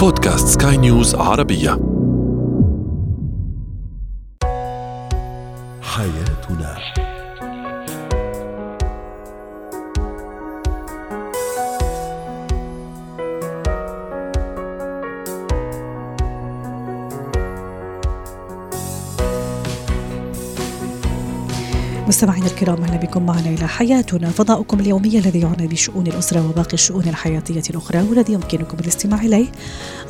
بودكاست سكاي نيوز عربية. حياتنا مستمعينا الكرام أهلا بكم معنا إلى حياتنا. فضاؤكم اليومي الذي يعنى بشؤون الأسرة وباقي الشؤون الحياتية الأخرى والذي يمكنكم الاستماع إليه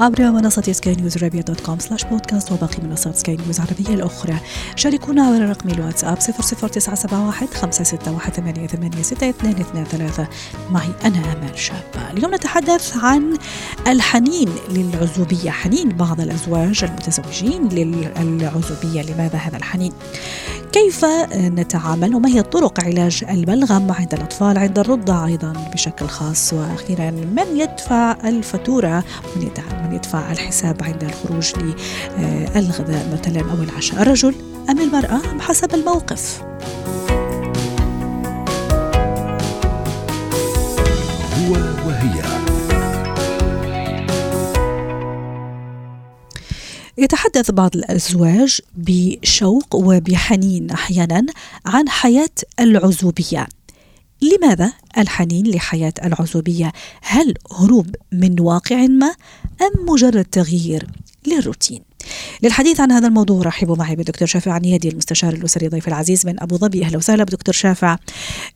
عبر منصة سكاي نيوز عربيه dot com slash podcast وباقي منصات سكاي نيوز العربية الأخرى. شاركونا على رقم الواتساب 00971 561 886 معي أنا أمان شابة. اليوم نتحدث عن الحنين للعزوبية حنين بعض الأزواج المتزوجين للعزوبية. لماذا هذا الحنين؟ كيف نتعامل وما هي طرق علاج البلغم عند الأطفال عند الرضع أيضا بشكل خاص. وأخيرا من يدفع الفاتورة؟ من يدفع الحساب عند الخروج للغذاء مثلا أو العشاء. الرجل أم المرأة بحسب الموقف. هو وهي. يتحدث بعض الأزواج بشوق وبحنين أحيانا عن حياة العزوبية. لماذا الحنين لحياة العزوبية؟ هل هروب من واقع ما أم مجرد تغيير للروتين؟ للحديث عن هذا الموضوع رحبوا معي بالدكتور شافع عنيدي المستشار الأسري ضيف العزيز من أبو ظبي. أهلا وسهلا بدكتور شافع.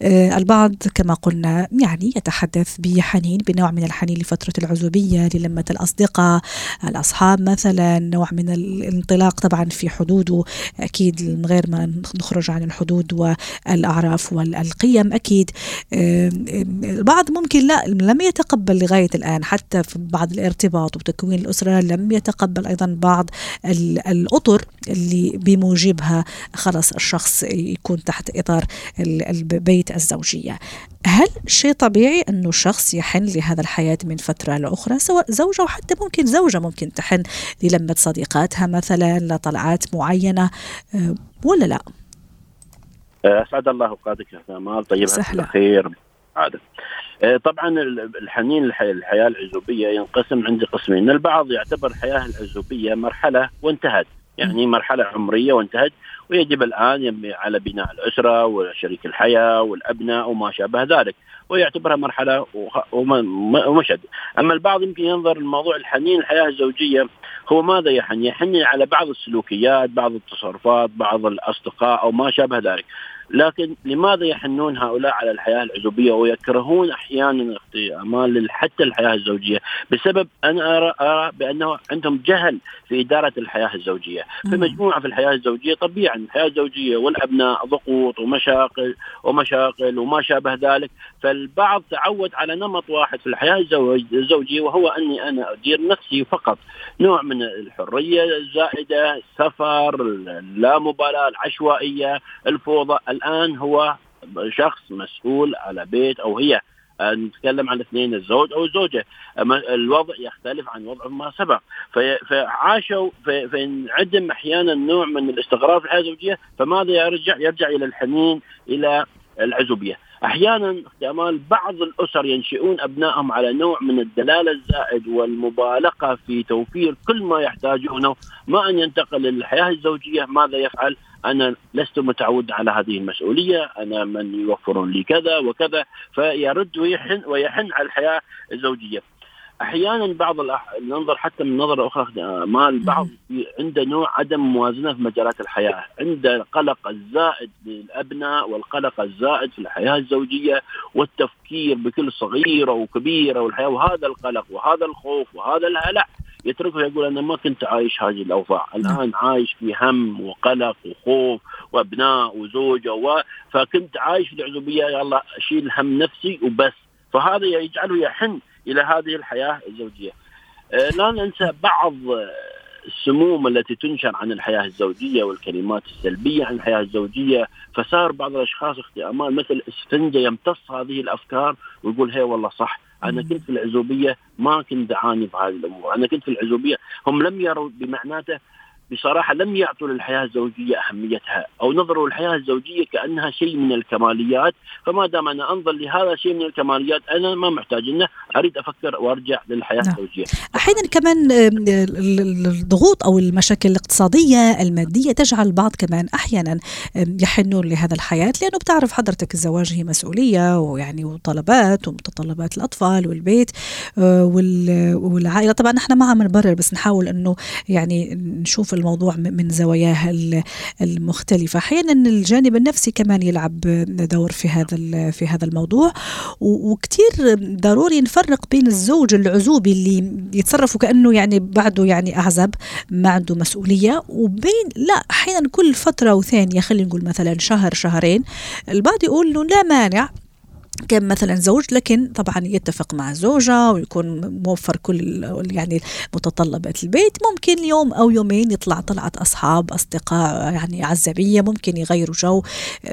آه البعض كما قلنا يعني يتحدث بحنين بنوع من الحنين لفترة العزوبية للمة الأصدقاء الأصحاب مثلا نوع من الانطلاق طبعا في حدوده. أكيد من غير ما نخرج عن الحدود والأعراف والقيم أكيد. آه البعض ممكن لا لم يتقبل لغاية الآن حتى في بعض الارتباط وتكوين الأسرة لم يتقبل أيضا بعض الأطر اللي بموجبها خلص الشخص يكون تحت إطار البيت الزوجية. هل شيء طبيعي أنه الشخص يحن لهذا الحياة من فترة لأخرى سواء زوجة وحتى ممكن زوجة ممكن تحن للمة صديقاتها مثلا لطلعات معينة ولا لا؟ أسعد الله أوقاتك يا مال. طيب خير عادة طبعا الحنين الحياة العزوبية ينقسم عند قسمين، البعض يعتبر الحياة العزوبية مرحلة وانتهت، يعني مرحلة عمرية وانتهت ويجب الآن على بناء الأسرة وشريك الحياة والأبناء وما شابه ذلك، ويعتبرها مرحلة ومشد، أما البعض يمكن ينظر الموضوع الحنين الحياة الزوجية هو ماذا يحن؟ يحن على بعض السلوكيات، بعض التصرفات، بعض الأصدقاء أو ما شابه ذلك. لكن لماذا يحنون هؤلاء على الحياة العزوبية ويكرهون أحيانا أختي امال حتى الحياة الزوجية. بسبب أنا أرى, أرى بأنه عندهم جهل في إدارة الحياة الزوجية، في مجموعه في الحياة الزوجية طبيعي الحياة الزوجية والأبناء ضغوط ومشاكل ومشاكل وما شابه ذلك، فالبعض تعود على نمط واحد في الحياة الزوجية وهو أني أنا أدير نفسي فقط، نوع من الحرية الزائدة، السفر، اللامبالاة، العشوائية، الفوضى، الآن هو شخص مسؤول على بيت أو هي نتكلم عن الاثنين الزوج أو الزوجة الوضع يختلف عن وضع ما سبق فعاشوا فانعدم أحيانا نوع من الاستغراب في الحياة الزوجيه فماذا يرجع؟ يرجع إلى الحنين إلى العزوبية أحيانا احتمال بعض الأسر ينشئون أبنائهم على نوع من الدلالة الزائد والمبالغة في توفير كل ما يحتاجونه ما أن ينتقل للحياة الزوجية ماذا يفعل؟ أنا لست متعود على هذه المسؤولية، أنا من يوفرون لي كذا وكذا فيرد ويحن ويحن على الحياة الزوجية. أحيانا بعض الأح... ننظر حتى من نظرة أخرى ما البعض عنده نوع عدم موازنة في مجالات الحياة، عنده القلق الزائد للأبناء والقلق الزائد في الحياة الزوجية والتفكير بكل صغيرة وكبيرة والحياة وهذا القلق وهذا الخوف وهذا الهلع. يتركه يقول أنا ما كنت عايش هذه الأوضاع، الآن عايش في هم وقلق وخوف وأبناء وزوجة و... فكنت عايش في العزوبية يلا أشيل هم نفسي وبس، فهذا يجعله يحن إلى هذه الحياة الزوجية. لا ننسى بعض السموم التي تنشر عن الحياة الزوجية والكلمات السلبية عن الحياة الزوجية. فصار بعض الأشخاص أختي مثل اسفنجه يمتص هذه الأفكار ويقول هي والله صح. أنا كنت في العزوبية ما كنت دعاني بهذه الأمور، أنا كنت في العزوبية. هم لم يروا بمعناته بصراحة لم يعطوا للحياة الزوجية أهميتها أو نظروا للحياة الزوجية كأنها شيء من الكماليات فما دام أنا أنظر لهذا شيء من الكماليات أنا ما محتاج إنه أريد أفكر وأرجع للحياة نعم. الزوجية. أحيانا كمان الضغوط أو المشاكل الاقتصادية المادية تجعل البعض كمان أحيانا يحنون لهذا الحياة لأنه بتعرف حضرتك الزواج هي مسؤولية ويعني وطلبات ومتطلبات الأطفال والبيت آه، والعائلة طبعا نحن ما عم نبرر بس نحاول إنه يعني نشوف الموضوع من زواياه المختلفة. أحيانا الجانب النفسي كمان يلعب دور في هذا في هذا الموضوع. وكثير ضروري نفرق بين الزوج العزوبي اللي يتصرف كأنه يعني بعده يعني أعزب ما عنده مسؤولية. وبين لا أحيانا كل فترة وثانيه خلينا نقول مثلا شهر شهرين البعض يقول له لا مانع. كان مثلا زوج لكن طبعا يتفق مع زوجة ويكون موفر كل يعني متطلبات البيت. ممكن يوم أو يومين يطلع طلعة أصحاب أصدقاء يعني عزبية ممكن يغيروا جو.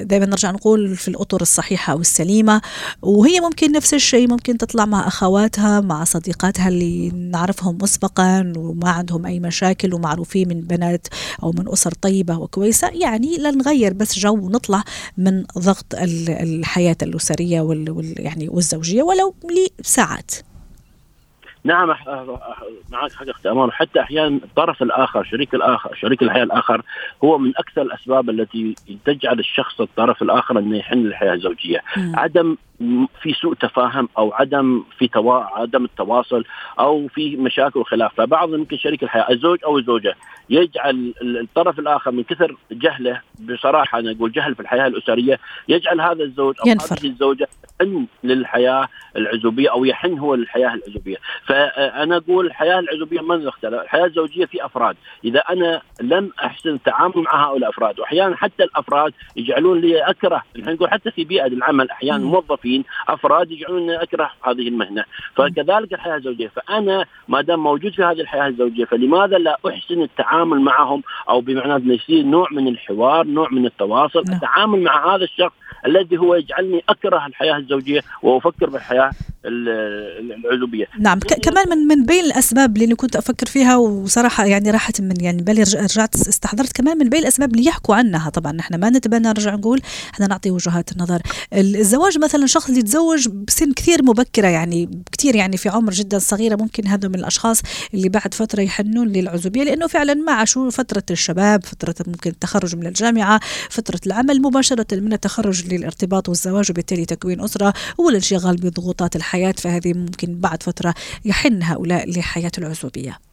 دائما نرجع نقول في الأطر الصحيحة والسليمة. وهي ممكن نفس الشيء ممكن تطلع مع أخواتها مع صديقاتها اللي نعرفهم مسبقا وما عندهم أي مشاكل ومعروفين من بنات أو من أسر طيبة وكويسة. يعني لنغير بس جو ونطلع من ضغط الحياة الأسرية وال وال يعني والزوجية ولو لساعات. نعم معك حق أختي أمان حتى أحيانا الطرف الآخر شريك الآخر شريك الحياة الآخر هو من أكثر الأسباب التي تجعل الشخص الطرف الآخر إنه يحن للحياة الزوجية. عدم في سوء تفاهم أو عدم في توا... عدم التواصل أو في مشاكل وخلاف. فبعض يمكن شريك الحياة الزوج أو الزوجة يجعل الطرف الآخر من كثر جهله بصراحة أنا أقول جهل في الحياة الأسرية يجعل هذا الزوج أو ينفر. هذه الزوجة يحن للحياة العزوبية أو يحن هو للحياة العزوبية. فأنا أقول الحياة العزوبية ما نختلف الحياة الزوجية في أفراد. إذا أنا لم أحسن التعامل مع هؤلاء الأفراد وأحيانا حتى الأفراد يجعلون لي أكره. نقول حتى في بيئة العمل أحيانا موظفين أفراد يجعلون أكره هذه المهنة. فكذلك الحياة الزوجية. فأنا ما دام موجود في هذه الحياة الزوجية فلماذا لا أحسن التعامل معهم؟ أو بمعنى يصير نوع من الحوار نوع من التواصل نعم. التعامل مع هذا الشخص الذي هو يجعلني أكره الحياة الزوجية وأفكر بالحياة العزوبيه نعم. كمان من من بين الأسباب اللي كنت أفكر فيها وصراحة يعني راحت من يعني بالي رجعت استحضرت كمان من بين الأسباب اللي يحكوا عنها. طبعا نحن ما نتبنى نرجع نقول إحنا نعطي وجهات النظر الزواج مثلا شخص اللي يتزوج بسن كثير مبكرة يعني كثير يعني في عمر جدا صغيرة ممكن هذا من الأشخاص اللي بعد فترة يحنون للعزوبية لأنه فعلا ما عاشوا فترة الشباب فترة ممكن التخرج من الجامعة فترة العمل مباشرة من التخرج للارتباط والزواج وبالتالي تكوين أسرة والانشغال بضغوطات الحياة فهذه ممكن بعد فترة يحن هؤلاء لحياة العزوبية.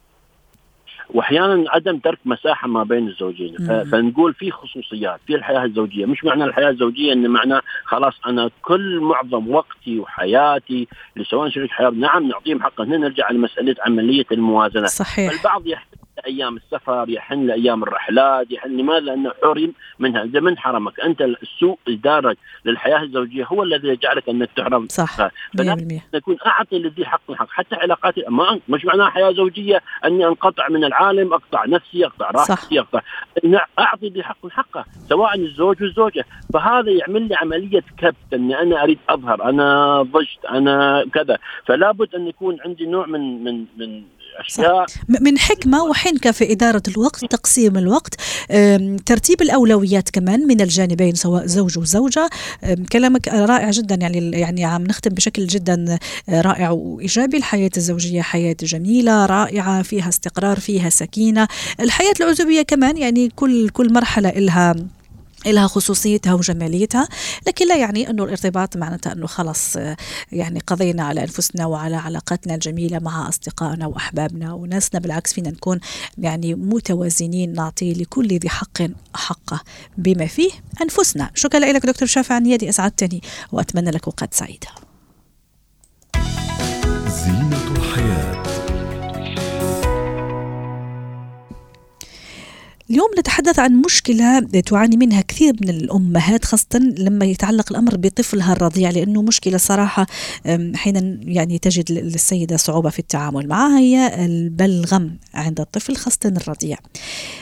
وأحيانا عدم ترك مساحة ما بين الزوجين. فنقول في خصوصيات في الحياة الزوجية. مش معنى الحياة الزوجية إن معناه خلاص أنا كل معظم وقتي وحياتي لسواء شريك حياة نعم نعطيهم حقه هنا نرجع لمسألة عملية الموازنة. صحيح. البعض يحتاج أيام السفر يحن لأيام الرحلات يحن لماذا؟ لأنه حرم منها. إذا من حرمك؟ أنت السوء ادارك للحياة الزوجية هو الذي يجعلك انك تحرم. صح 100% نكون أعطي لذي حق الحق حتى علاقاتي ما مش معناها حياة زوجية أني أنقطع من العالم أقطع نفسي أقطع راحتي أقطع. أعطي ذي حق حقه سواء الزوج والزوجة. فهذا يعمل لي عملية كبت إني أنا أريد أظهر أنا ضجت أنا كذا. فلا بد أن يكون عندي نوع من من من اشياء من حكمة وحنكه في إدارة الوقت تقسيم الوقت. ترتيب الأولويات كمان من الجانبين سواء زوج وزوجة. كلامك رائع جدا يعني يعني عم نختم بشكل جدا رائع وإيجابي. الحياة الزوجية حياة جميلة رائعة فيها استقرار فيها سكينة. الحياة العزوبية كمان يعني كل كل مرحلة لها لها خصوصيتها وجماليتها لكن لا يعني أنه الارتباط معناتها أنه خلص يعني قضينا على أنفسنا وعلى علاقاتنا الجميلة مع أصدقائنا وأحبابنا وناسنا بالعكس فينا نكون يعني متوازنين نعطي لكل ذي حق حقه بما فيه أنفسنا. شكرا لك دكتور شافع عنيدي أسعدتني وأتمنى لك وقت سعيد. اليوم نتحدث عن مشكلة تعاني منها كثير من الأمهات خاصة لما يتعلق الأمر بطفلها الرضيع لأنه مشكلة صراحة حين يعني تجد للسيدة صعوبة في التعامل معها هي البلغم عند الطفل خاصة الرضيع.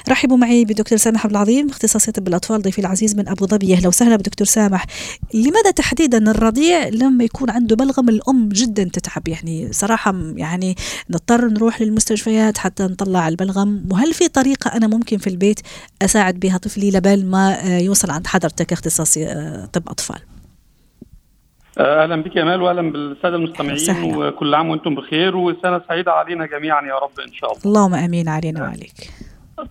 رحبوا معي بدكتور سامح عبد العظيم اختصاصي طب الأطفال ضيفي العزيز من أبو ظبي. أهلا وسهلا بدكتور سامح. لماذا تحديدا الرضيع لما يكون عنده بلغم الأم جدا تتعب؟ يعني صراحة يعني نضطر نروح للمستشفيات حتى نطلع البلغم. وهل في طريقة أنا ممكن في البيت أساعد بها طفلي لبال ما يوصل عند حضرتك اختصاصي آه، طب أطفال. آه، أهلا بك يا مال واهلا بالسادة المستمعين سهلا. وكل عام وأنتم بخير وسنة سعيدة علينا جميعا يا رب إن شاء الله. اللهم آمين علينا وعليك.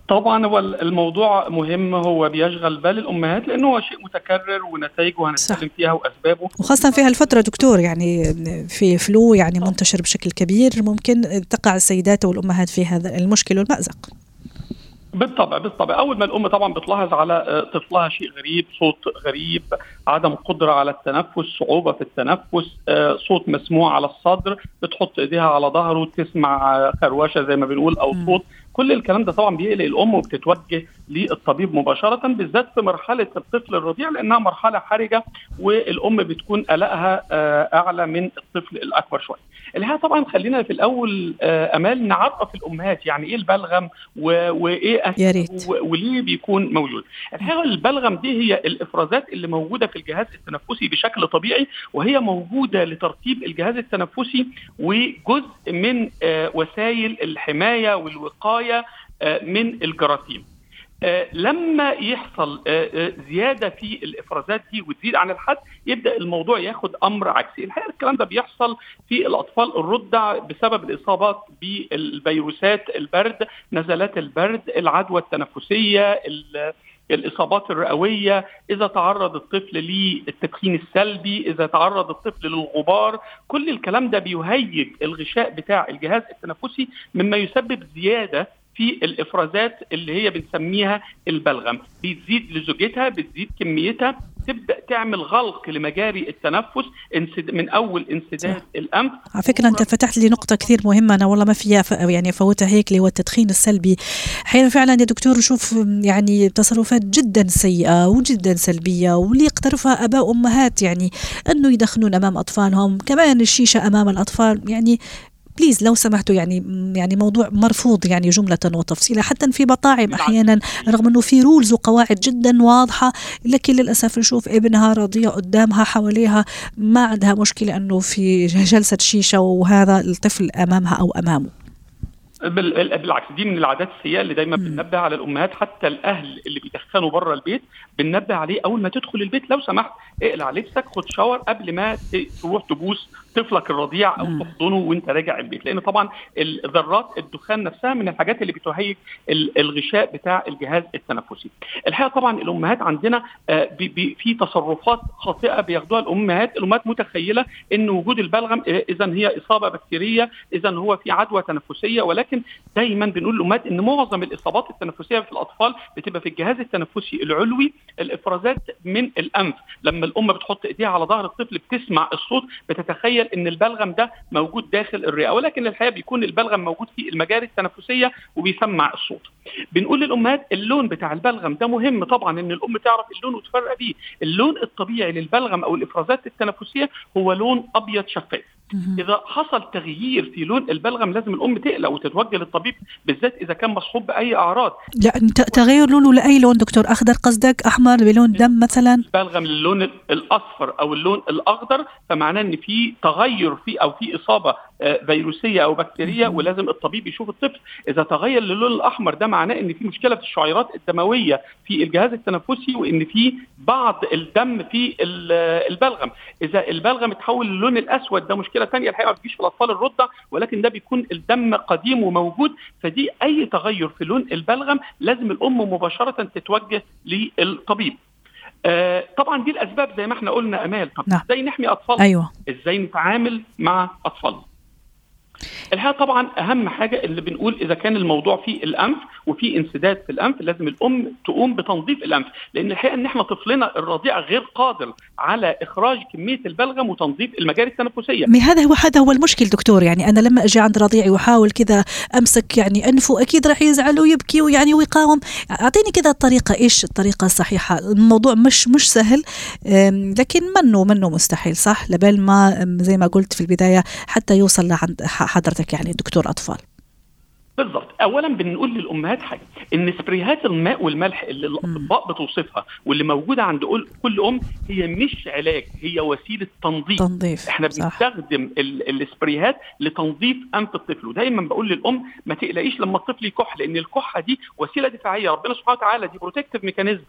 طبعا هو الموضوع مهم هو بيشغل بال الأمهات لأنه هو شيء متكرر ونتائجه هنتكلم فيها وأسبابه. وخاصة في هالفترة دكتور يعني في فلو يعني منتشر بشكل كبير ممكن تقع السيدات والأمهات في هذا المشكل والمأزق. بالطبع بالطبع. أول ما الام طبعا بتلاحظ على آه، طفلها شيء غريب صوت غريب عدم قدرة على التنفس صعوبة في التنفس آه، صوت مسموع على الصدر بتحط إيديها على ظهره تسمع آه، خروشة زي ما بنقول أو صوت. كل الكلام ده طبعا بيقلق الأم وبتتوجه للطبيب مباشرة بالذات في مرحلة الطفل الرضيع لأنها مرحلة حرجة والأم بتكون قلقها أعلى من الطفل الأكبر شوية. الحقيقة طبعا خلينا في الأول أمال نعرف الأمهات يعني إيه البلغم وإيه يا ريت. وليه بيكون موجود. الحقيقة البلغم دي هي الإفرازات اللي موجودة في الجهاز التنفسي بشكل طبيعي وهي موجودة لترطيب الجهاز التنفسي وجزء من آه، وسائل الحماية والوقاية آه، من الجراثيم. آه، لما يحصل زيادة في الإفرازات دي وتزيد عن الحد يبدأ الموضوع ياخد أمر عكسي. الحقيقة الكلام ده بيحصل في الأطفال الرضع بسبب الإصابات بالفيروسات البرد نزلات البرد العدوى التنفسية الإصابات الرئوية إذا تعرض الطفل للتدخين السلبي إذا تعرض الطفل للغبار كل الكلام ده بيهيج الغشاء بتاع الجهاز التنفسي مما يسبب زيادة في الإفرازات اللي هي بنسميها البلغم. بتزيد لزوجتها بتزيد كميتها تبدأ تعمل غلق لمجاري التنفس من أول انسداد الأنف. على فكرة أنت فتحت لي نقطة كثير مهمة أنا والله ما فيها يعني فوتها هيك اللي هو التدخين السلبي. أحيانا فعلا يا دكتور نشوف يعني تصرفات جدا سيئة وجدا سلبية واللي يقترفها أباء وأمهات يعني إنه يدخنون أمام أطفالهم. كمان الشيشة أمام الأطفال يعني please لو سمحتوا يعني يعني موضوع مرفوض يعني جملة وتفصيلا حتى في مطاعم أحيانا رغم أنه في rules وقواعد جدا واضحة لكن للأسف نشوف ابنها رضيع قدامها حواليها ما عندها مشكلة أنه في جلسة شيشة وهذا الطفل أمامها أو أمامه. بالعكس دي من العادات السيئة اللي دايما بننبه على الأمهات. حتى الأهل اللي بيدخنوا بره البيت بننبه عليه أول ما تدخل البيت. لو سمحت اقلع لبسك خد shower قبل ما تروح تبوس طفلك الرضيع أو تحضنه وأنت راجع البيت. لأن طبعا ذرات الدخان نفسها من الحاجات اللي بتهيج الغشاء بتاع الجهاز التنفسي. الحقيقة طبعا الأمهات عندنا آه، في تصرفات خاطئة بياخدوها الأمهات، الأمهات متخيلة إن وجود البلغم آه، اذا هي إصابة بكتيرية، اذا هو في عدوى تنفسية ولكن دايما بنقول للامهات إن معظم الإصابات التنفسية في الأطفال بتبقى في الجهاز التنفسي العلوي الإفرازات من الأنف، لما الأم بتحط إيديها على ظهر الطفل بتسمع الصوت بتتخيل إن البلغم ده موجود داخل الرئة ولكن الحقيقة بيكون البلغم موجود في المجاري التنفسية وبيسمع الصوت. بنقول للأمهات اللون بتاع البلغم ده مهم طبعا إن الأم تعرف اللون وتفرق بيه، اللون الطبيعي للبلغم أو الإفرازات التنفسية هو لون أبيض شفاف. إذا حصل تغيير في لون البلغم لازم الأم تقلق وتتوجه للطبيب بالذات إذا كان مصحوب بأي أعراض. لا تغير لونه لأي لون دكتور؟ أخضر قصدك؟ أحمر بلون دم مثلا؟ البلغم للون الأصفر أو اللون الأخضر فمعناه إن في تغير في أو في إصابة فيروسية أو بكتيرية ولازم الطبيب يشوف الطفل. إذا تغير للون الأحمر ده معناه إن في مشكلة في الشعيرات الدموية في الجهاز التنفسي وإن في بعض الدم في البلغم. إذا البلغم اتحول للون الأسود ده مشكلة ثانية الحقيقة ما بتجيش في الأطفال الرضع ولكن ده بيكون الدم قديم وموجود. فدي أي تغير في لون البلغم لازم الأم مباشرة تتوجه للطبيب. آه طبعا دي الأسباب زي ما إحنا قلنا أمال. طب نعم. إزاي نحمي اطفالنا أيوه. إزاي نتعامل مع اطفالنا الحقيقة طبعا أهم حاجة اللي بنقول إذا كان الموضوع فيه الأنف وفي انسداد في الأنف لازم الأم تقوم بتنظيف الأنف. لأن الحقيقة إن إحنا طفلنا الرضيع غير قادر على إخراج كمية البلغم وتنظيف المجاري التنفسية. هذا هو هذا هو المشكل دكتور. يعني أنا لما أجي عند رضيعي وأحاول كذا أمسك يعني أنفه أكيد راح يزعل ويبكي ويعني ويقاوم. أعطيني كذا الطريقة. إيش الطريقة الصحيحة؟ الموضوع مش مش سهل لكن منه منه مستحيل صح؟ لبال ما زي ما قلت في البداية حتى يوصل لعند حضرتك يعني دكتور أطفال؟ بالضبط. اولا بنقول للأمهات حاجة. إن سبريهات الماء والملح اللي الاطباء بتوصفها واللي موجودة عند كل أم هي مش علاج هي وسيلة تنظيف. تنظيف إحنا بنستخدم السبريهات لتنظيف أنف الطفل. ودايما بقول للأم ما تقلقيش لما الطفل يكح لأن الكحة دي وسيلة دفاعية. ربنا سبحانه وتعالى دي protective mechanism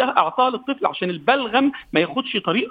أعطاها للطفل عشان البلغم ما ياخدش طريق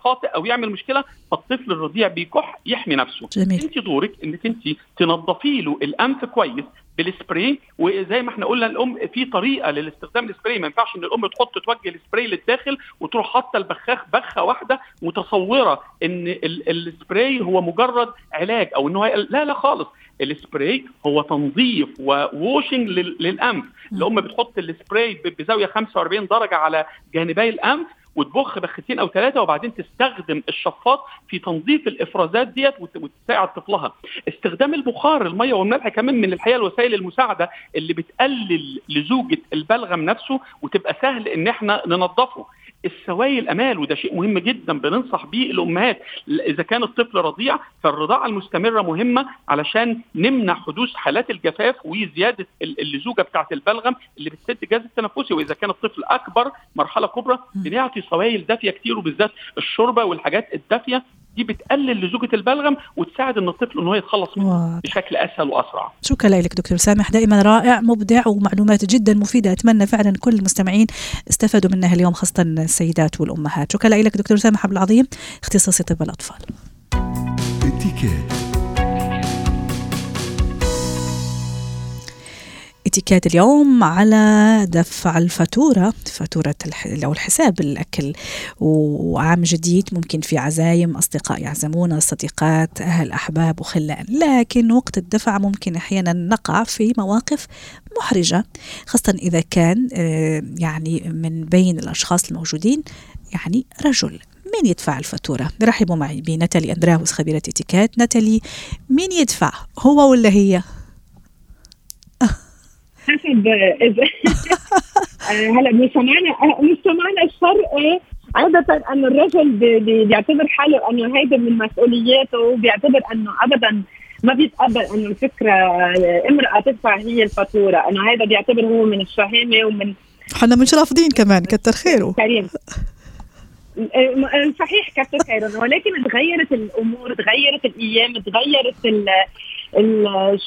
خاطئ أو يعمل مشكلة فالطفل الرضيع بيكح يحمي نفسه. جميل. أنت دورك إنك أنت تنظفي له الأنف كويس بالسبراي وزي ما إحنا قلنا الأم في طريقة للاستخدام السبراي. ما ينفعش إن الأم تحط توجه السبراي للداخل وتروح حاطة البخاخ بخة واحدة متصورة إن السبراي هو مجرد علاج أو إن هو لا لا خالص. السبراي هو تنظيف و washing للأنف. الأم بتحط السبراي بزاوية 45 درجة على جانبي الأنف وتبخ بختين أو ثلاثة وبعدين تستخدم الشفاط في تنظيف الإفرازات ديت وتساعد طفلها. استخدام البخار المية والملح كمان من الحقيقة الوسائل المساعدة اللي بتقلل لزوجة البلغم نفسه وتبقى سهل إن إحنا ننظفه. السوائل أمان وده شيء مهم جدا بننصح بيه الأمهات. إذا كان الطفل رضيع فالرضاعة المستمرة مهمة علشان نمنع حدوث حالات الجفاف وزيادة اللزوجة بتاعة البلغم اللي بتسد الجهاز التنفسي. وإذا كان الطفل أكبر مرحلة كبرى بنعطي سوائل دافية كتير وبالذات الشوربة والحاجات الدافية دي بتقلل لزوجة البلغم وتساعد ان الطفل ان هو يتخلص منه بشكل أسهل وأسرع. شكرا لك دكتور سامح دائما رائع مبدع ومعلومات جدا مفيدة أتمنى فعلا كل المستمعين استفادوا منها اليوم خاصة السيدات والأمهات. شكرا لك دكتور سامح عبد العظيم اختصاصي طب الأطفال. اتيكيت اليوم على دفع الفاتورة فاتورة أو الحساب الأكل. وعام جديد ممكن في عزايم أصدقاء يعزمون صديقات أهل أحباب وخلان لكن وقت الدفع ممكن أحيانا نقع في مواقف محرجة خاصة إذا كان يعني من بين الأشخاص الموجودين يعني رجل. مين يدفع الفاتورة؟ رحبوا معي بناتالي أندراوس خبيرة اتيكيت ناتالي مين يدفع؟ هو ولا هي؟ حسب اذا هلا مجتمعنا مجتمعنا الشرقي عادة أن الرجل بيعتبر حاله أنه هيدا من مسؤولياته وبيعتبر أنه أبدا ما بيتقبل أنه الفكرة امرأة تدفع هي الفاتورة. أنه هذا بيعتبر هو من الشهامة ومن إحنا مش رافضين كمان كتر خيره. كريم. صحيح كتر خيره. ولكن تغيرت الأمور تغيرت الأيام تغيرت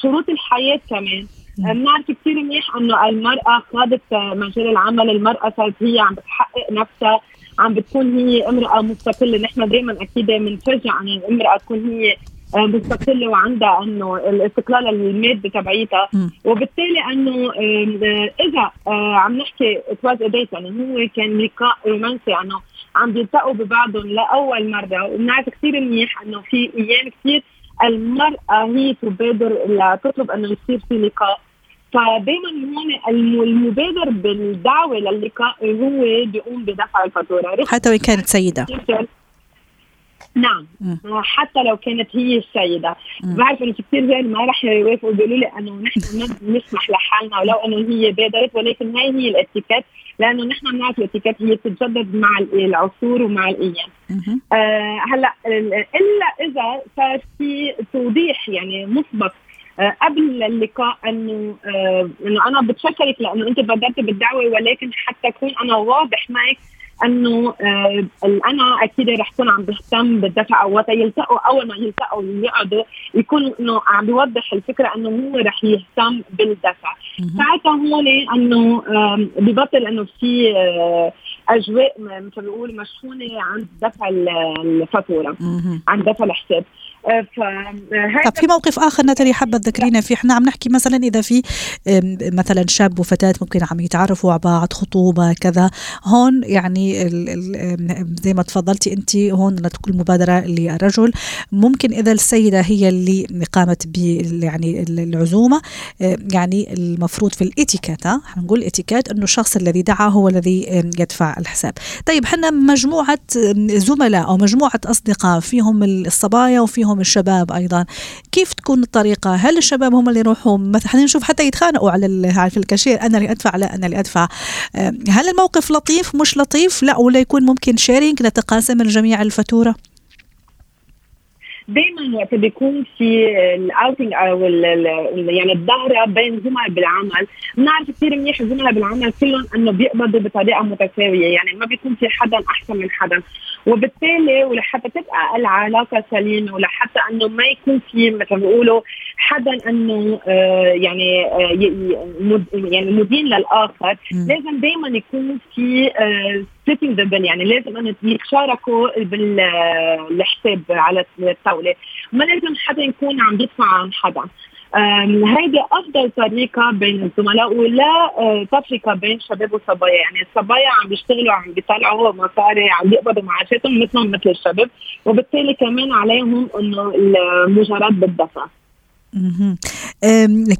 شروط الحياة كمان. بنعرف كثير منيح إنه المرأة خاضت مجال العمل، المرأة صارت هي عم بتحقق نفسها، عم بتكون هي امرأة مستقلة، نحن دائما أكيد بنشجع إنه الامراه تكون هي مستقلة وعندها إنه الاستقلال المادي تبعيتها. وبالتالي إنه إذا عم نحكي تواز ديت يعني هو كان لقاء رومانسي إنه عم بيلتقوا ببعضهم لأول مرة. وبنعرف كثير منيح إنه في أيام كثير المرأة هي تبادر لتطلب إنه يصير في لقاء. فدائما هون المبادر بالدعوة للقاء هو بيقوم بدفع الفاتورة. حتى وإن كانت سيدة. نعم. م. حتى لو كانت هي السيدة. م. بعرف إنه كثير رجال ما راح يوافقوا بيقولوا لي إنه نحن ما نسمح لحالنا ولو إنه هي بادرت ولكن هاي هي الاتيكيت لأنه نحن بنعرف الاتيكيت هي بتتجدد مع العصور ومع الأيام. آه هلأ إلا إذا صار في توضيح يعني مسبق آه قبل اللقاء إنه آه إنه أنا بتشكرك لأنه أنت بادرت بالدعوة ولكن حتى أكون أنا واضح معك إنه آه أنا أكيد رح اكون عم بهتم بالدفع وقت يلتقوا أول ما يلتقوا يقعدوا يكون إنه عم بيوضح الفكرة إنه هو رح يهتم بالدفع. ساعتها هون إنه آه ببطل إنه في آه أجواء مثل ما بيقول مشحونة عند دفع الفاتورة عند دفع الحساب. طب في موقف آخر نتالي حابة تذكرينا فيه. إحنا عم نحكي مثلا إذا في مثلا شاب وفتاة ممكن عم يتعرفوا على بعض خطوبة كذا هون يعني زي ما تفضلتي انت هون تكون مبادرة للرجل. ممكن إذا السيدة هي اللي قامت ب يعني العزومة يعني المفروض في الإتيكيت ها؟ نقول الاتيكيت إنه الشخص الذي دعا هو الذي يدفع الحساب. طيب إحنا مجموعة زملاء أو مجموعة أصدقاء فيهم الصبايا وفيهم منهم الشباب أيضا. كيف تكون الطريقة؟ هل الشباب هم اللي يروحوا مثلا نشوف حتى يتخانقوا على في الكاشير. أنا اللي أدفع؟ لا أنا اللي أدفع. هل الموقف لطيف؟ مش لطيف؟ لا ولا يكون ممكن sharing نتقاسم الجميع الفاتورة؟ دائما وقت بيكون في ال outing أو يعني الظاهره بين زملاء بالعمل. بنعرف كثير منيح الزملاء بالعمل كلهم إنه بيقبضوا بطريقة متساوية. يعني ما بيكون في حدا أحسن من حدا. وبالتالي ولحتى تبقى العلاقه سليمه ولحتى إنه ما يكون في مثل ما بيقولوا حدا إنه آه يعني آه يعني مدين للآخر م. لازم دائما يكون في ذا يعني لازم إنه يتشاركوا بالحساب على الطاولة ما لازم حدا يكون عم يدفع عن حدا هيدي أفضل طريقة بين الزملاء ولا آه، تفرقة بين شباب وصبايا. يعني الصبايا عم بيشتغلوا عم بيطلعوا مصاري عم بيقبضوا معاشاتهم مثلهم مثل الشباب. وبالتالي كمان عليهم إنه المجارات بالدفع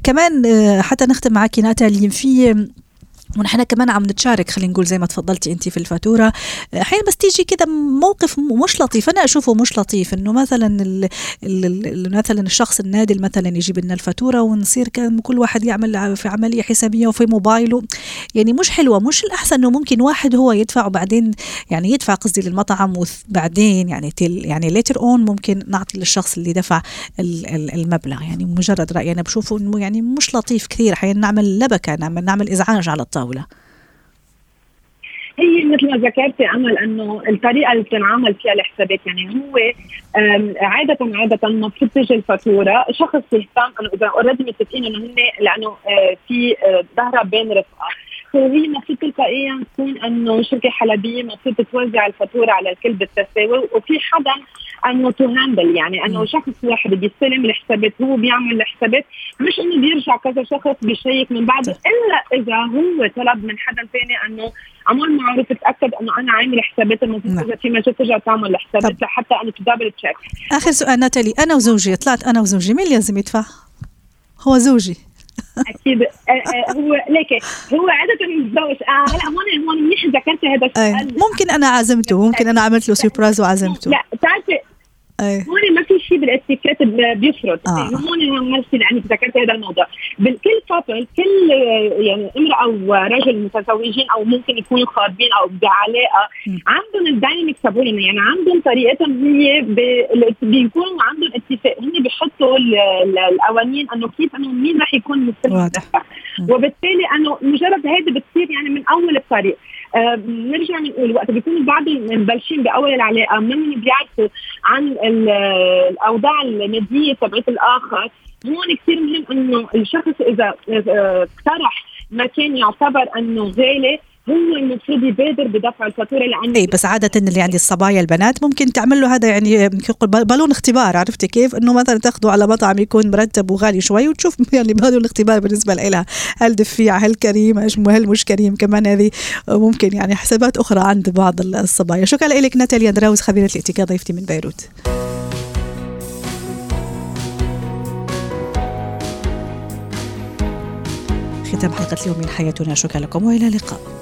كمان آه، حتى نختم معك ناتالي في ونحن كمان عم نتشارك خلينا نقول زي ما تفضلتي انت في الفاتورة. أحيانا بس تيجي كده موقف مش لطيف أنا أشوفه مش لطيف إنه مثلا ال مثلا الشخص النادل مثلا يجيب لنا الفاتورة ونصير كل واحد يعمل في عملية حسابية وفي موبايله. يعني مش حلوة مش الأحسن إنه ممكن واحد هو يدفع وبعدين يعني يدفع قصدي للمطعم وبعدين يعني تل يعني later on ممكن نعطي للشخص اللي دفع المبلغ. يعني مجرد رأيي أنا بشوفه إنه يعني مش لطيف كثير. أحيانا نعمل لبكة نعمل نعمل إزعاج على الطاوله الطاولة؟ هي مثل ما ذكرتي أمل أنه الطريقة اللي بتنعمل فيها الحسابات يعني هو عادة عادة المفروض تجي الفاتورة شخص يهتم إنه إذا already متفقين إنه هن لأنه آه، في آه، ظهرها بين رفقة فهي المفروض تلقائيا تكون إنه شركة حلبية المفروض توزع الفاتورة على الكل بالتساوي وفي حدا إنه to handle يعني إنه شخص واحد بيستلم الحسابات هو بيعمل الحسابات مش إنه بيرجع كذا شخص بيشيك من بعده إلا إذا هو طلب من حدا ثاني إنه عمل معروف تاكد إنه أنا عامل حسابات المفروض نعم. إذا في مجال ترجع تعمل الحسابات لحتى إنه ت double check آخر سؤال ناتالي أنا وزوجي طلعت أنا وزوجي مين اللي لازم يدفع؟ هو زوجي. أكيد. هو ليك هو عادة الزوج آه، هلا هون هون منيح ذكرت هذا السؤال. ممكن أنا عزمته ممكن أنا عملت له surprise وعزمته. لا هون ما في شيء بالاتيكيت بيفرض آه. هون ما في لانك ذكرت هذا الموضوع. بال كل couple كل يعني امرأة ورجل متزوجين أو ممكن يكونوا خاطبين أو بعلاقة عندهم ال dynamic تبعهم يعني عندهم طريقتهم هي بيكونوا عندهم اتفاق. هن بيحطوا القوانين إنه كيف إنه مين رح يكون مستلم وبالتالي انه مجرد هيدي بتصير يعني من أول الطريق. آه نرجع نقول وقت بيكون البعض مبلشين بأول العلاقة من بيعرفوا عن الأوضاع الماديه تبعت الآخر. هون كثير مهم إنه الشخص إذا اقترح مكان يعتبر إنه غالي هو المفروض يبادر بدفع الفاتورة لأنه اي بس عادة اللي عندي الصبايا البنات ممكن تعمل له هذا يعني بالون اختبار عرفتي كيف؟ إنه مثلا تاخذه على مطعم يكون مرتب وغالي شوي وتشوف يعني بالون اختبار بالنسبة لها هل دفيع هل كريم هل مش كريم كمان هذه؟ ممكن يعني حسابات أخرى عند بعض الصبايا. شكرا لك ناتاليا دراوز خبيرة الاتيكيت ضيفتي من بيروت. ختام حلقة اليوم من حياتنا. شكرا لكم وإلى اللقاء.